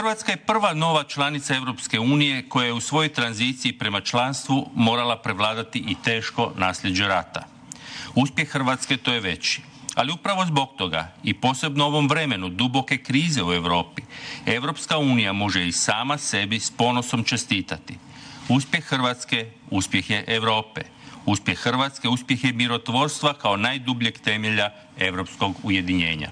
Hrvatska je prva nova članica Europske unije koja je u svojoj tranziciji prema članstvu morala prevladati i teško nasljeđe rata. Uspjeh Hrvatske to je veći. Ali upravo zbog toga i posebno ovom vremenu duboke krize u Europi, Europska unija može i sama sebi s ponosom čestitati. Uspjeh Hrvatske, uspjeh je Europe. Uspjeh Hrvatske, uspjeh je mirotvorstva kao najdubljeg temelja europskog ujedinjenja.